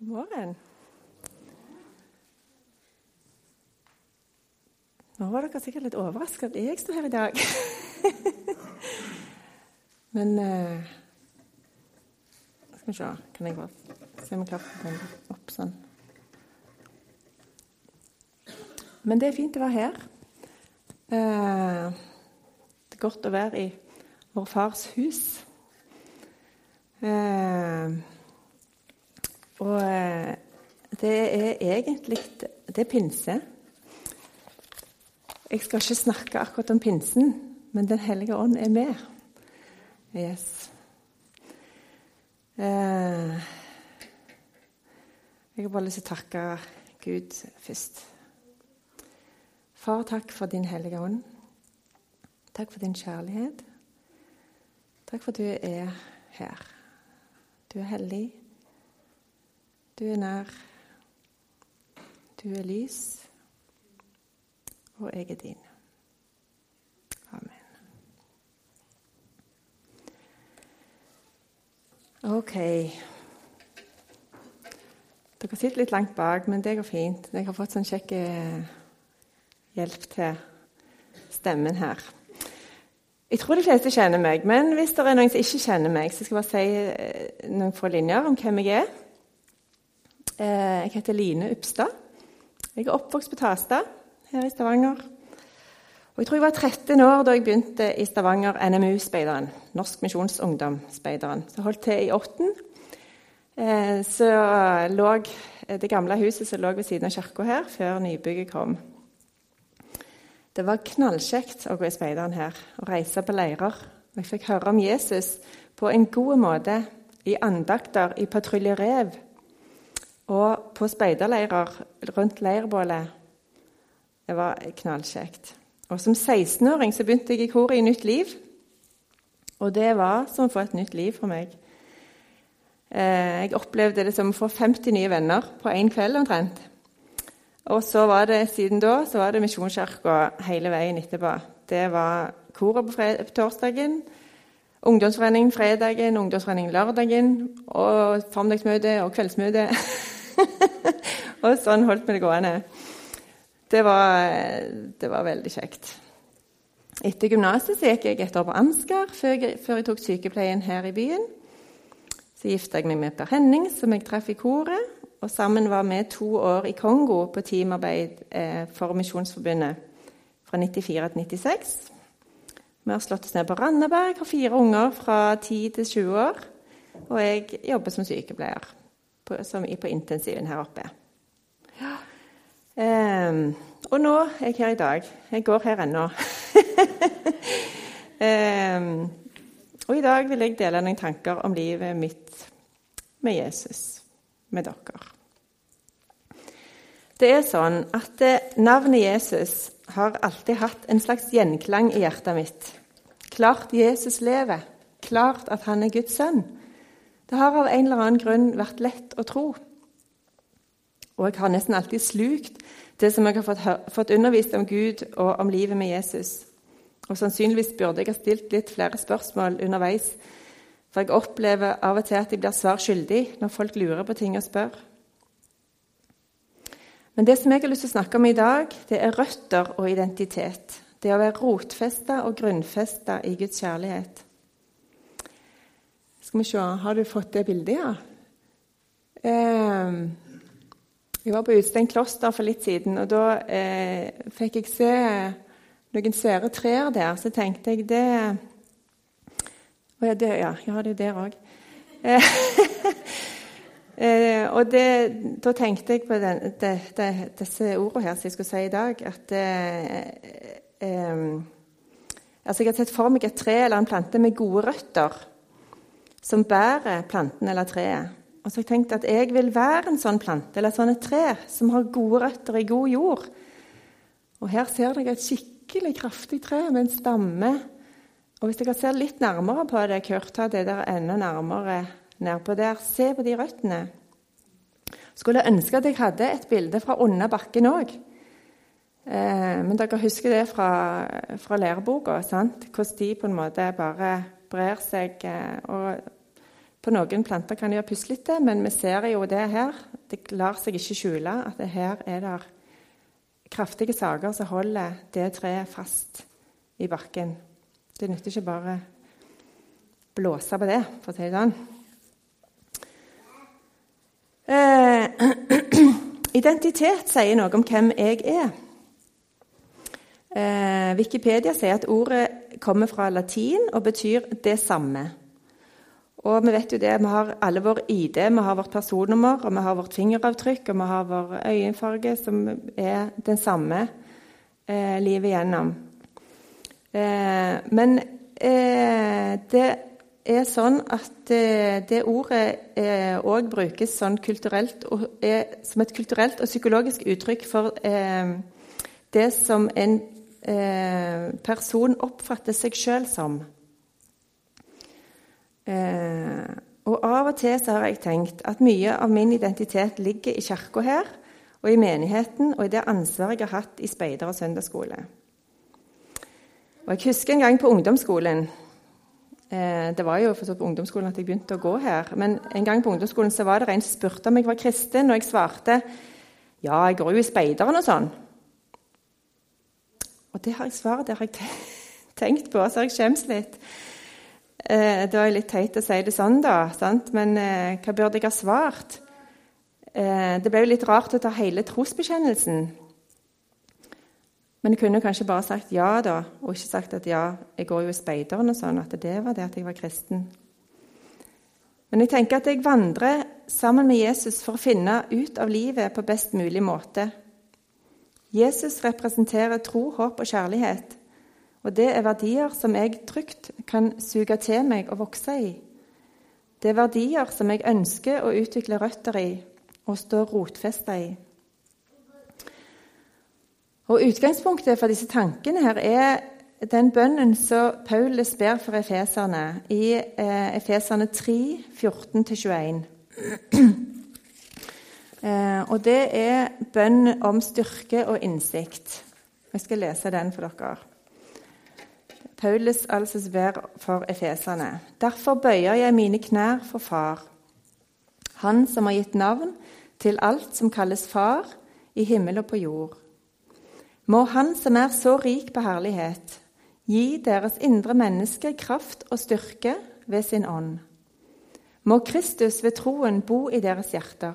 God morgen. Nå var dere sikkert litt overraska at jeg står her i dag. Men uh, Skal vi se Kan jeg bare se om jeg klarer den opp sånn? Men det er fint å være her. Uh, det er godt å være i vår fars hus. Uh, og eh, det er egentlig Det er pinse. Jeg skal ikke snakke akkurat om pinsen, men Den hellige ånd er med. Yes. Eh, jeg har bare lyst til å takke Gud først. Far, takk for din hellige ånd. Takk for din kjærlighet. Takk for at du er her. Du er hellig. Du er nær. Du er lys. Og jeg er din. Amen. OK. Dere sitter litt langt bak, men det går fint. Jeg har fått sånn kjekk hjelp til stemmen her. Jeg tror de fleste kjenner meg, men hvis det er noen som ikke kjenner meg, så skal jeg bare si eh, noen få linjer om hvem jeg er. Eh, jeg heter Line Upstad. Jeg er oppvokst på Tastad her i Stavanger. Og Jeg tror jeg var 13 år da jeg begynte i Stavanger NMU-speideren. Norsk Misjonsungdom-speideren. Så holdt til i åtten. Eh, så lå det gamle huset som lå ved siden av kirka her, før nybygget kom. Det var knallkjekt å gå i speideren her og reise på leirer. Jeg fikk høre om Jesus på en god måte i andakter, i Patrulje Rev og på speiderleirer rundt leirbålet. Det var knallkjekt. Og Som 16-åring så begynte jeg i koret i Nytt Liv. Og det var som å få et nytt liv for meg. Eh, jeg opplevde det som å få 50 nye venner på én kveld omtrent. Og så var det, siden da så var det Misjonskirka hele veien etterpå. Det var koret på, på torsdagen, ungdomsforeningen fredagen, ungdomsforeningen lørdagen, og formiddagsmøte og kveldsmøte. og sånn holdt vi det gående. Det var, det var veldig kjekt. Etter gymnaset gikk jeg et år på Ansgar før jeg, før jeg tok sykepleien her i byen. Så gifta jeg meg med Per Henning, som jeg traff i koret. Og sammen var vi to år i Kongo på teamarbeid eh, for Misjonsforbundet fra 94 til 96. Vi har slått oss ned på Randaberg, har fire unger fra 10 til 20 år. Og jeg jobber som sykepleier på, som er på intensiven her oppe. Ja. Um, og nå er jeg her i dag. Jeg går her ennå. um, og i dag vil jeg dele noen tanker om livet mitt med Jesus, med dere. Det er sånn at navnet Jesus har alltid hatt en slags gjenklang i hjertet mitt. Klart Jesus lever. Klart at han er Guds sønn. Det har av en eller annen grunn vært lett å tro. Og jeg har nesten alltid slukt det som jeg har fått, undervist om Gud og om livet med Jesus. Og sannsynligvis burde jeg ha stilt litt flere spørsmål underveis, for jeg opplever av og til at jeg blir svar skyldig når folk lurer på ting og spør. Men det som jeg har lyst til å snakke om i dag, det er røtter og identitet. Det å være rotfesta og grunnfesta i Guds kjærlighet. Skal vi se Har du fått det bildet, ja? Eh, jeg var på Utstein kloster for litt siden, og da eh, fikk jeg se noen svære trær der. Så tenkte jeg det Å ja, det, ja, ja, det jo der òg. Eh, og det, da tenkte jeg på den, de, de, disse ordene her som jeg skulle si i dag. At eh, eh, altså Jeg har sett for meg et tre eller en plante med gode røtter som bærer planten eller treet. Og så har jeg tenkt at jeg vil være en sånn plante eller sånn et tre som har gode røtter i god jord. Og her ser dere et skikkelig kraftig tre med en stamme. Og hvis dere ser litt nærmere på det, kurta det der enda nærmere nedpå der, se på de røttene. Skulle ønske at jeg hadde et bilde fra under bakken òg. Eh, men dere husker det fra, fra læreboka, sant? hvordan de på en måte bare brer seg. Eh, og På noen planter kan det være puslete, men vi ser jo det her. Det lar seg ikke skjule at det her er det kraftige saker som holder det treet fast i bakken. Det nytter ikke bare blåse på det, for å si det sånn. Eh, identitet sier noe om hvem jeg er. Eh, Wikipedia sier at ordet kommer fra latin og betyr 'det samme'. Og vi vet jo det, vi har alle vår ID, vi har vårt personnummer, og vi har vårt fingeravtrykk, og vi har vår øyenfarge, som er den samme eh, livet igjennom. Eh, men eh, det er sånn at eh, det ordet òg eh, brukes sånn kulturelt, som et kulturelt og psykologisk uttrykk for eh, det som en person oppfatter seg sjøl som. Eh, og Av og til så har jeg tenkt at mye av min identitet ligger i kirka her, og i menigheten og i det ansvaret jeg har hatt i speider- og søndagsskole. Og Jeg husker en gang på ungdomsskolen eh, Det var jo for så på ungdomsskolen at jeg begynte å gå her. Men en gang på ungdomsskolen så var det en som spurte om jeg var kristen, og jeg svarte ja, jeg går jo i speideren og sånn. Og det har jeg svaret det har jeg tenkt på, så jeg skjemt litt. Eh, det var litt teit å si det sånn, da, sant? men eh, hva burde jeg ha svart? Eh, det ble jo litt rart å ta hele trosbekjennelsen. Men jeg kunne kanskje bare sagt ja, da, og ikke sagt at ja, jeg går jo i speideren og sånn, at det var det at jeg var kristen. Men jeg tenker at jeg vandrer sammen med Jesus for å finne ut av livet på best mulig måte. Jesus representerer tro, håp og kjærlighet. Og det er verdier som jeg trygt kan suge til meg og vokse i. Det er verdier som jeg ønsker å utvikle røtter i og stå rotfesta i. Og Utgangspunktet for disse tankene her er den bønnen som Paulus ber for efeserne i eh, Efeserne 3, 14-21. eh, og det er bønn om styrke og innsikt. Jeg skal lese den for dere. Paulus altså ber for efeserne. Derfor bøyer jeg mine knær for Far, Han som har gitt navn til alt som kalles Far i himmel og på jord. Må Han som er så rik på herlighet, gi deres indre menneske kraft og styrke ved sin ånd. Må Kristus ved troen bo i deres hjerter,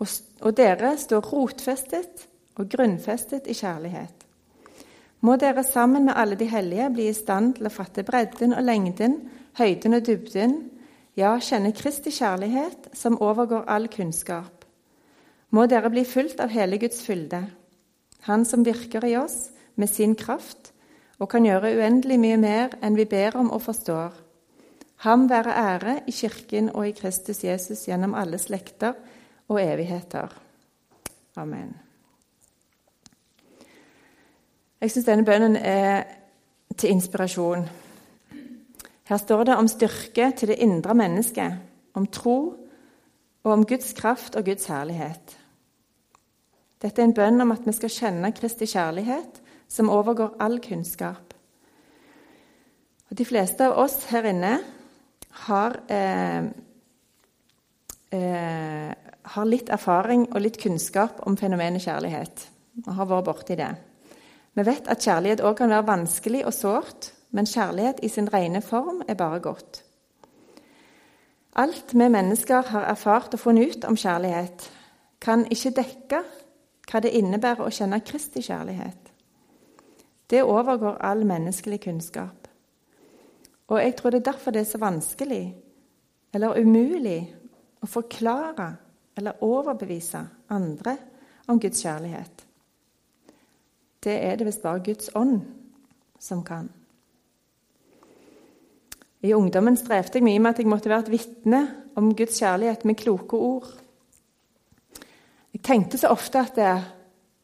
og, dere står rotfestet og grunnfestet i kjærlighet. Må dere sammen med alle de hellige bli i stand til å fatte bredden og lengden, høyden og dybden, ja, kjenne Kristi kjærlighet, som overgår all kunnskap. Må dere bli fulgt av hele Guds fylde, Han som virker i oss med sin kraft og kan gjøre uendelig mye mer enn vi ber om og forstår. Ham være ære i Kirken og i Kristus Jesus gjennom alle slekter og evigheter. Amen. Jeg syns denne bønnen er til inspirasjon. Her står det om styrke til det indre mennesket, om tro og om Guds kraft og Guds herlighet. Dette er en bønn om at vi skal kjenne Kristi kjærlighet, som overgår all kunnskap. Og De fleste av oss her inne har, eh, eh, har litt erfaring og litt kunnskap om fenomenet kjærlighet. Og har vært borti det. Vi vet at kjærlighet òg kan være vanskelig og sårt, men kjærlighet i sin rene form er bare godt. Alt vi mennesker har erfart og funnet ut om kjærlighet, kan ikke dekke hva det innebærer å kjenne Kristi kjærlighet. Det overgår all menneskelig kunnskap. Og jeg tror det er derfor det er så vanskelig, eller umulig, å forklare eller overbevise andre om Guds kjærlighet det er det visst bare Guds ånd som kan. I ungdommen strevde jeg mye med at jeg måtte være et vitne om Guds kjærlighet med kloke ord. Jeg tenkte så ofte at det,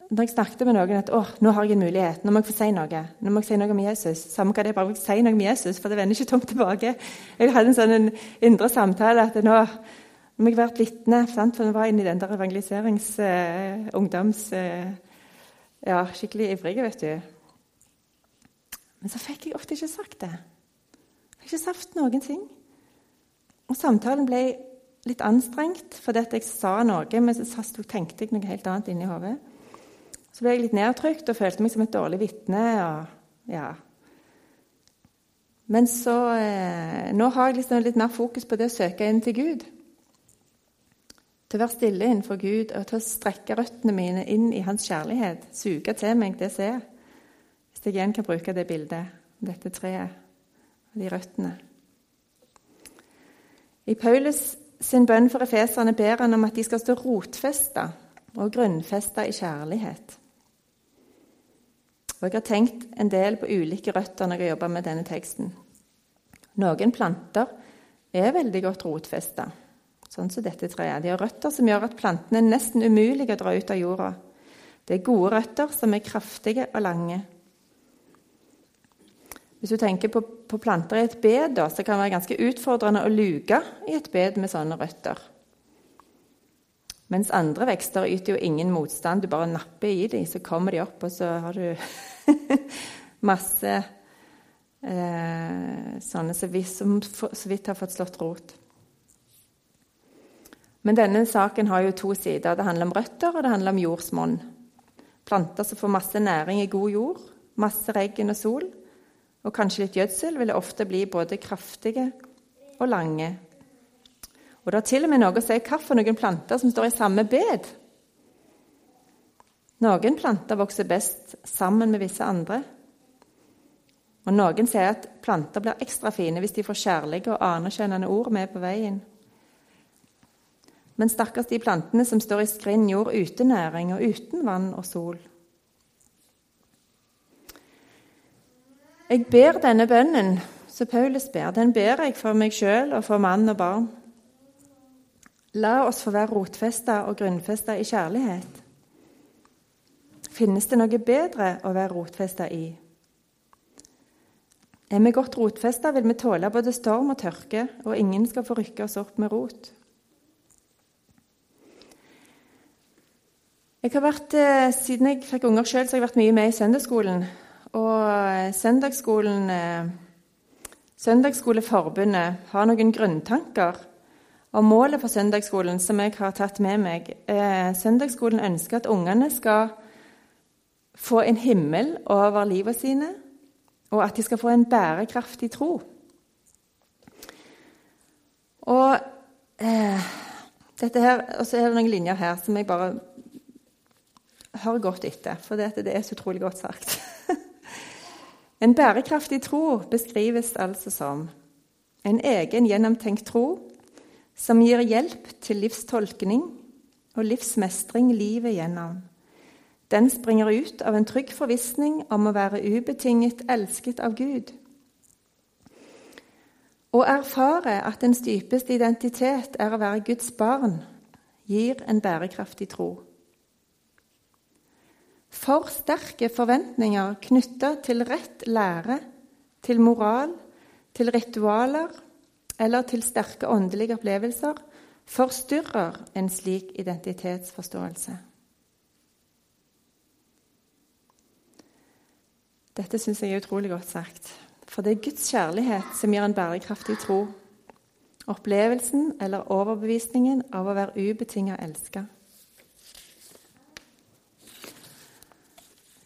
når jeg snakket med noen, at nå har jeg en mulighet. Nå må jeg få si noe. Nå må jeg si noe om Jesus. Samme hva det er, bare jeg si noe om Jesus, for det vender ikke tomt tilbake. Jeg hadde en sånn indre samtale at nå, nå må jeg være et vitne. For jeg var inne i den der evangeliserings-, uh, ungdoms... Uh, ja, skikkelig ivrige, vet du. Men så fikk jeg ofte ikke sagt det. Jeg fikk ikke sagt noen ting. Og samtalen ble litt anstrengt fordi jeg sa noe, men så tenkte jeg noe helt annet inni hodet. Så ble jeg litt nedtrykt og følte meg som et dårlig vitne. Ja. Men så eh, Nå har jeg liksom litt mer fokus på det å søke inn til Gud. Til å være stille innenfor Gud og til å strekke røttene mine inn i Hans kjærlighet. Suge til meg det som er. Hvis jeg igjen kan bruke det bildet, dette treet og de røttene. I Paulus sin bønn for efeserne ber han om at de skal stå rotfesta og grunnfesta i kjærlighet. Og Jeg har tenkt en del på ulike røtter når jeg jobba med denne teksten. Noen planter er veldig godt rotfesta, sånn som dette treet. De har røtter som gjør at plantene er nesten umulige å dra ut av jorda. Det er gode røtter som er kraftige og lange. Hvis du tenker på, på planter i et bed, da, så kan det være ganske utfordrende å luke i et bed med sånne røtter. Mens andre vekster yter jo ingen motstand. Du bare napper i dem, så kommer de opp, og så har du masse eh, sånne som så vidt har fått slått rot. Men denne saken har jo to sider. Det handler om røtter, og det handler om jordsmonn. Planter som får masse næring i god jord, masse regn og sol, og kanskje litt gjødsel, vil ofte bli både kraftige og lange. Og det har til og med noe å si hvilke planter som står i samme bed. Noen planter vokser best sammen med visse andre. Og noen sier at planter blir ekstra fine hvis de får kjærlige og anerkjennende ord med på veien. Men stakkars de plantene som står i skrinn jord uten næring og uten vann og sol. Jeg ber denne bønnen som Paulus ber, den ber jeg for meg sjøl og for mann og barn. La oss få være rotfesta og grunnfesta i kjærlighet. Finnes det noe bedre å være rotfesta i? Er vi godt rotfesta, vil vi tåle både storm og tørke, og ingen skal få rykke oss opp med rot. Jeg har vært, eh, Siden jeg fikk unger sjøl, har jeg vært mye med i søndagsskolen. Og eh, søndagsskolen, eh, Søndagsskoleforbundet har noen grunntanker om målet for søndagsskolen som jeg har tatt med meg. Søndagsskolen ønsker at ungene skal få en himmel over livet sine, og at de skal få en bærekraftig tro. Og eh, dette her, og så er det noen linjer her som jeg bare hører godt etter, for det er så utrolig godt sagt. En bærekraftig tro beskrives altså som en egen gjennomtenkt tro som gir hjelp til livstolkning og livsmestring livet gjennom. Den springer ut av en trygg forvissning om å være ubetinget elsket av Gud. Å erfare at ens dypeste identitet er å være Guds barn, gir en bærekraftig tro. For sterke forventninger knytta til rett lære, til moral, til ritualer eller til sterke åndelige opplevelser forstyrrer en slik identitetsforståelse. Dette syns jeg er utrolig godt sagt. For det er Guds kjærlighet som gir en bærekraftig tro. Opplevelsen eller overbevisningen av å være ubetinga elska.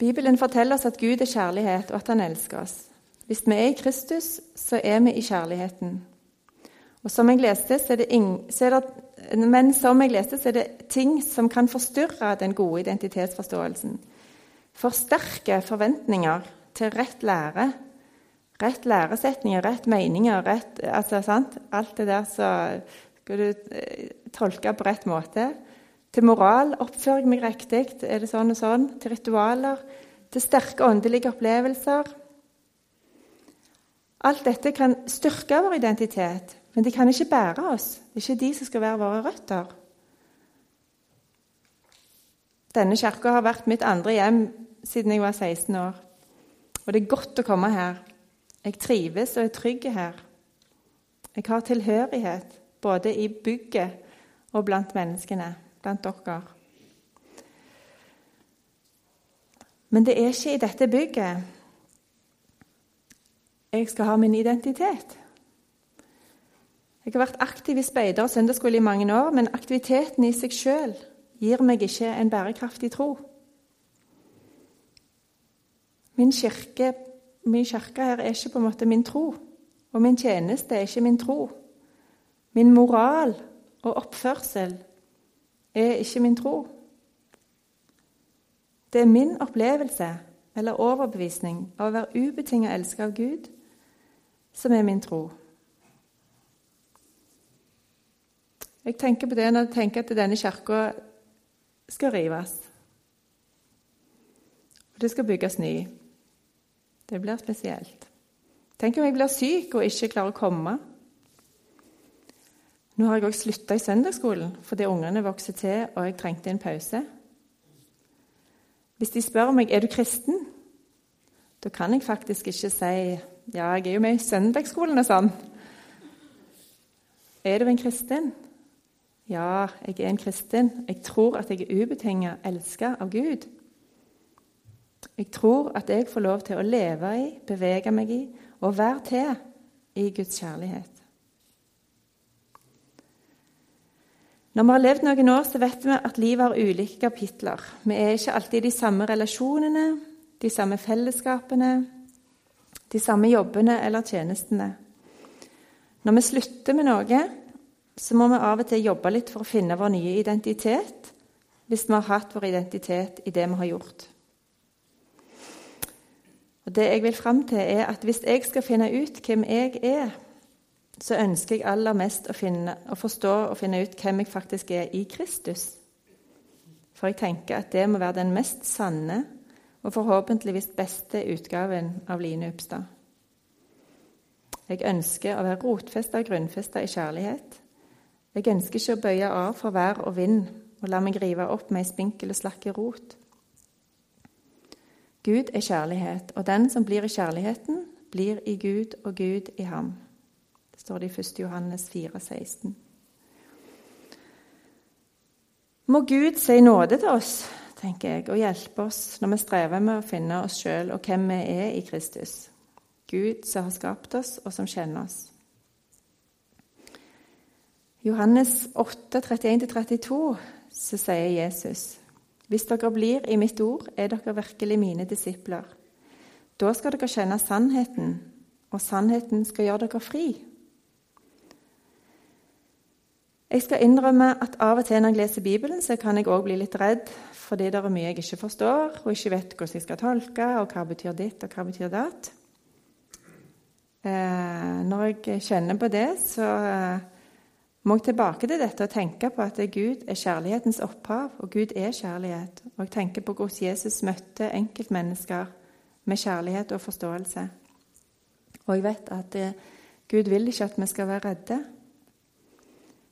Bibelen forteller oss at Gud er kjærlighet, og at han elsker oss. Hvis vi er i Kristus, så er vi i kjærligheten. Og som jeg leste, så er det ing, så er det, men som jeg leste, så er det ting som kan forstyrre den gode identitetsforståelsen. Forsterke forventninger til rett lære. Rett læresetninger, rett meninger, rett altså? Alt det der så skal du eh, tolke på rett måte. Til moral oppfører jeg meg riktig? Er det sånn og sånn? Til ritualer? Til sterke åndelige opplevelser? Alt dette kan styrke vår identitet, men de kan ikke bære oss. Det er ikke de som skal være våre røtter. Denne kirka har vært mitt andre hjem siden jeg var 16 år. Og det er godt å komme her. Jeg trives og er trygg her. Jeg har tilhørighet både i bygget og blant menneskene blant dere. Men det er ikke i dette bygget jeg skal ha min identitet. Jeg har vært aktiv i speider og søndagsskole i mange år, men aktiviteten i seg sjøl gir meg ikke en bærekraftig tro. Min kirke, min kirke her er ikke på en måte min tro, og min tjeneste er ikke min tro. Min moral og oppførsel er ikke min tro. Det er min opplevelse eller overbevisning av å være ubetinget elsket av Gud som er min tro. Jeg tenker på det når jeg tenker at denne kirka skal rives. Og det skal bygges ny. Det blir spesielt. Tenk om jeg blir syk og ikke klarer å komme. Nå har jeg òg slutta i søndagsskolen fordi ungene vokser til og jeg trengte en pause. Hvis de spør meg er du kristen, da kan jeg faktisk ikke si ja, jeg er jo med i søndagsskolen og sånn. Er du en kristen? Ja, jeg er en kristen. Jeg tror at jeg er ubetinga elsket av Gud. Jeg tror at jeg får lov til å leve i, bevege meg i og være til i Guds kjærlighet. Når vi har levd noen år, så vet vi at livet har ulike kapitler. Vi er ikke alltid i de samme relasjonene, de samme fellesskapene, de samme jobbene eller tjenestene. Når vi slutter med noe, så må vi av og til jobbe litt for å finne vår nye identitet, hvis vi har hatt vår identitet i det vi har gjort. Og Det jeg vil fram til, er at hvis jeg skal finne ut hvem jeg er, så ønsker jeg aller mest å, finne, å forstå og finne ut hvem jeg faktisk er i Kristus. For jeg tenker at det må være den mest sanne og forhåpentligvis beste utgaven av Line Upstad. Jeg ønsker å være rotfesta og grunnfesta i kjærlighet. Jeg ønsker ikke å bøye av for vær og vind og la meg rive opp med ei spinkel og slakke rot. Gud er kjærlighet, og den som blir i kjærligheten, blir i Gud og Gud i ham. Står det i 1. Johannes 4, 16. Må Gud si nåde til oss, tenker jeg, og hjelpe oss når vi strever med å finne oss sjøl og hvem vi er i Kristus. Gud som har skapt oss, og som kjenner oss. Johannes 8, 31-32, så sier Jesus.: Hvis dere blir i mitt ord, er dere virkelig mine disipler. Da skal dere kjenne sannheten, og sannheten skal gjøre dere fri. Jeg skal innrømme at av og til når jeg leser Bibelen, så kan jeg òg bli litt redd fordi det er mye jeg ikke forstår, og ikke vet hvordan jeg skal tolke, og hva betyr ditt, og hva betyr datt. Eh, når jeg kjenner på det, så eh, må jeg tilbake til dette og tenke på at Gud er kjærlighetens opphav, og Gud er kjærlighet. Og jeg tenker på hvordan Jesus møtte enkeltmennesker med kjærlighet og forståelse. Og jeg vet at eh, Gud vil ikke at vi skal være redde.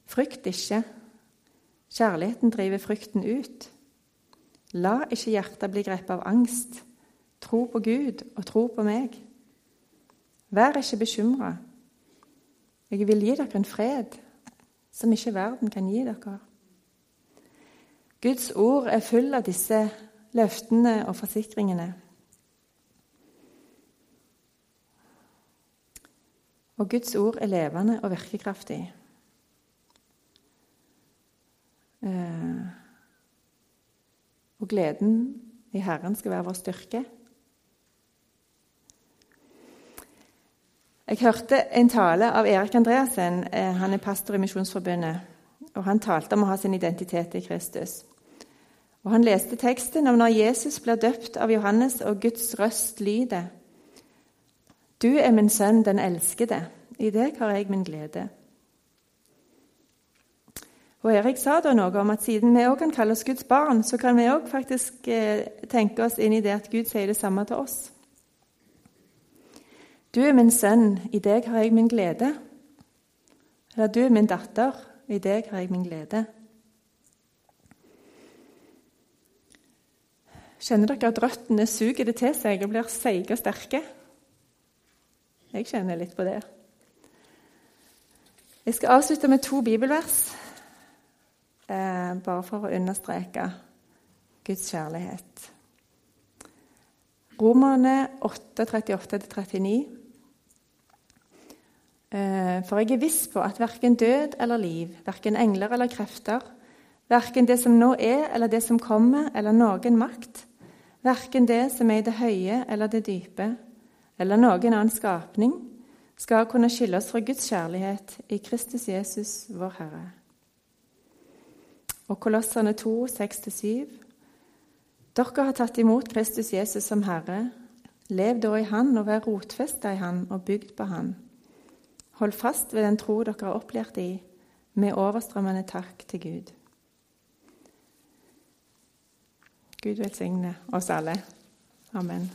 Frykt ikke. Kjærligheten driver frykten ut. La ikke hjertet bli grepet av angst. Tro på Gud og tro på meg. Vær ikke bekymra. Jeg vil gi dere en fred som ikke verden kan gi dere. Guds ord er full av disse løftene og forsikringene. Og Guds ord er levende og virkekraftig. Eh, og gleden i Herren skal være vår styrke. Jeg hørte en tale av Erik Andreassen. Eh, han er pastor i Misjonsforbundet. og Han talte om å ha sin identitet i Kristus. Og Han leste teksten om når Jesus blir døpt av Johannes, og Guds røst lyder. Du er min sønn, den elskede. I deg har jeg min glede. Og Erik sa da noe om at siden vi òg kan kalle oss Guds barn, så kan vi òg faktisk eh, tenke oss inn i det at Gud sier det samme til oss. Du er min sønn, i deg har jeg min glede. Eller du er min datter, i deg har jeg min glede. Kjenner dere at røttene suger det til seg og blir seige og sterke? Jeg kjenner litt på det. Jeg skal avslutte med to bibelvers, eh, bare for å understreke Guds kjærlighet. Romerne 8, 38-39. Eh, for jeg er viss på at verken død eller liv, verken engler eller krefter, verken det som nå er eller det som kommer, eller noen makt, verken det som er i det høye eller det dype, eller noen annen skapning, skal kunne skille oss fra Guds kjærlighet i Kristus Jesus, vår Herre. Og Kolosserne 2, 6-7. Dere har tatt imot Kristus Jesus som Herre. Lev da i Han og vær rotfesta i Han og bygd på Han. Hold fast ved den tro dere har opplært i, med overstrømmende takk til Gud. Gud velsigne oss alle. Amen.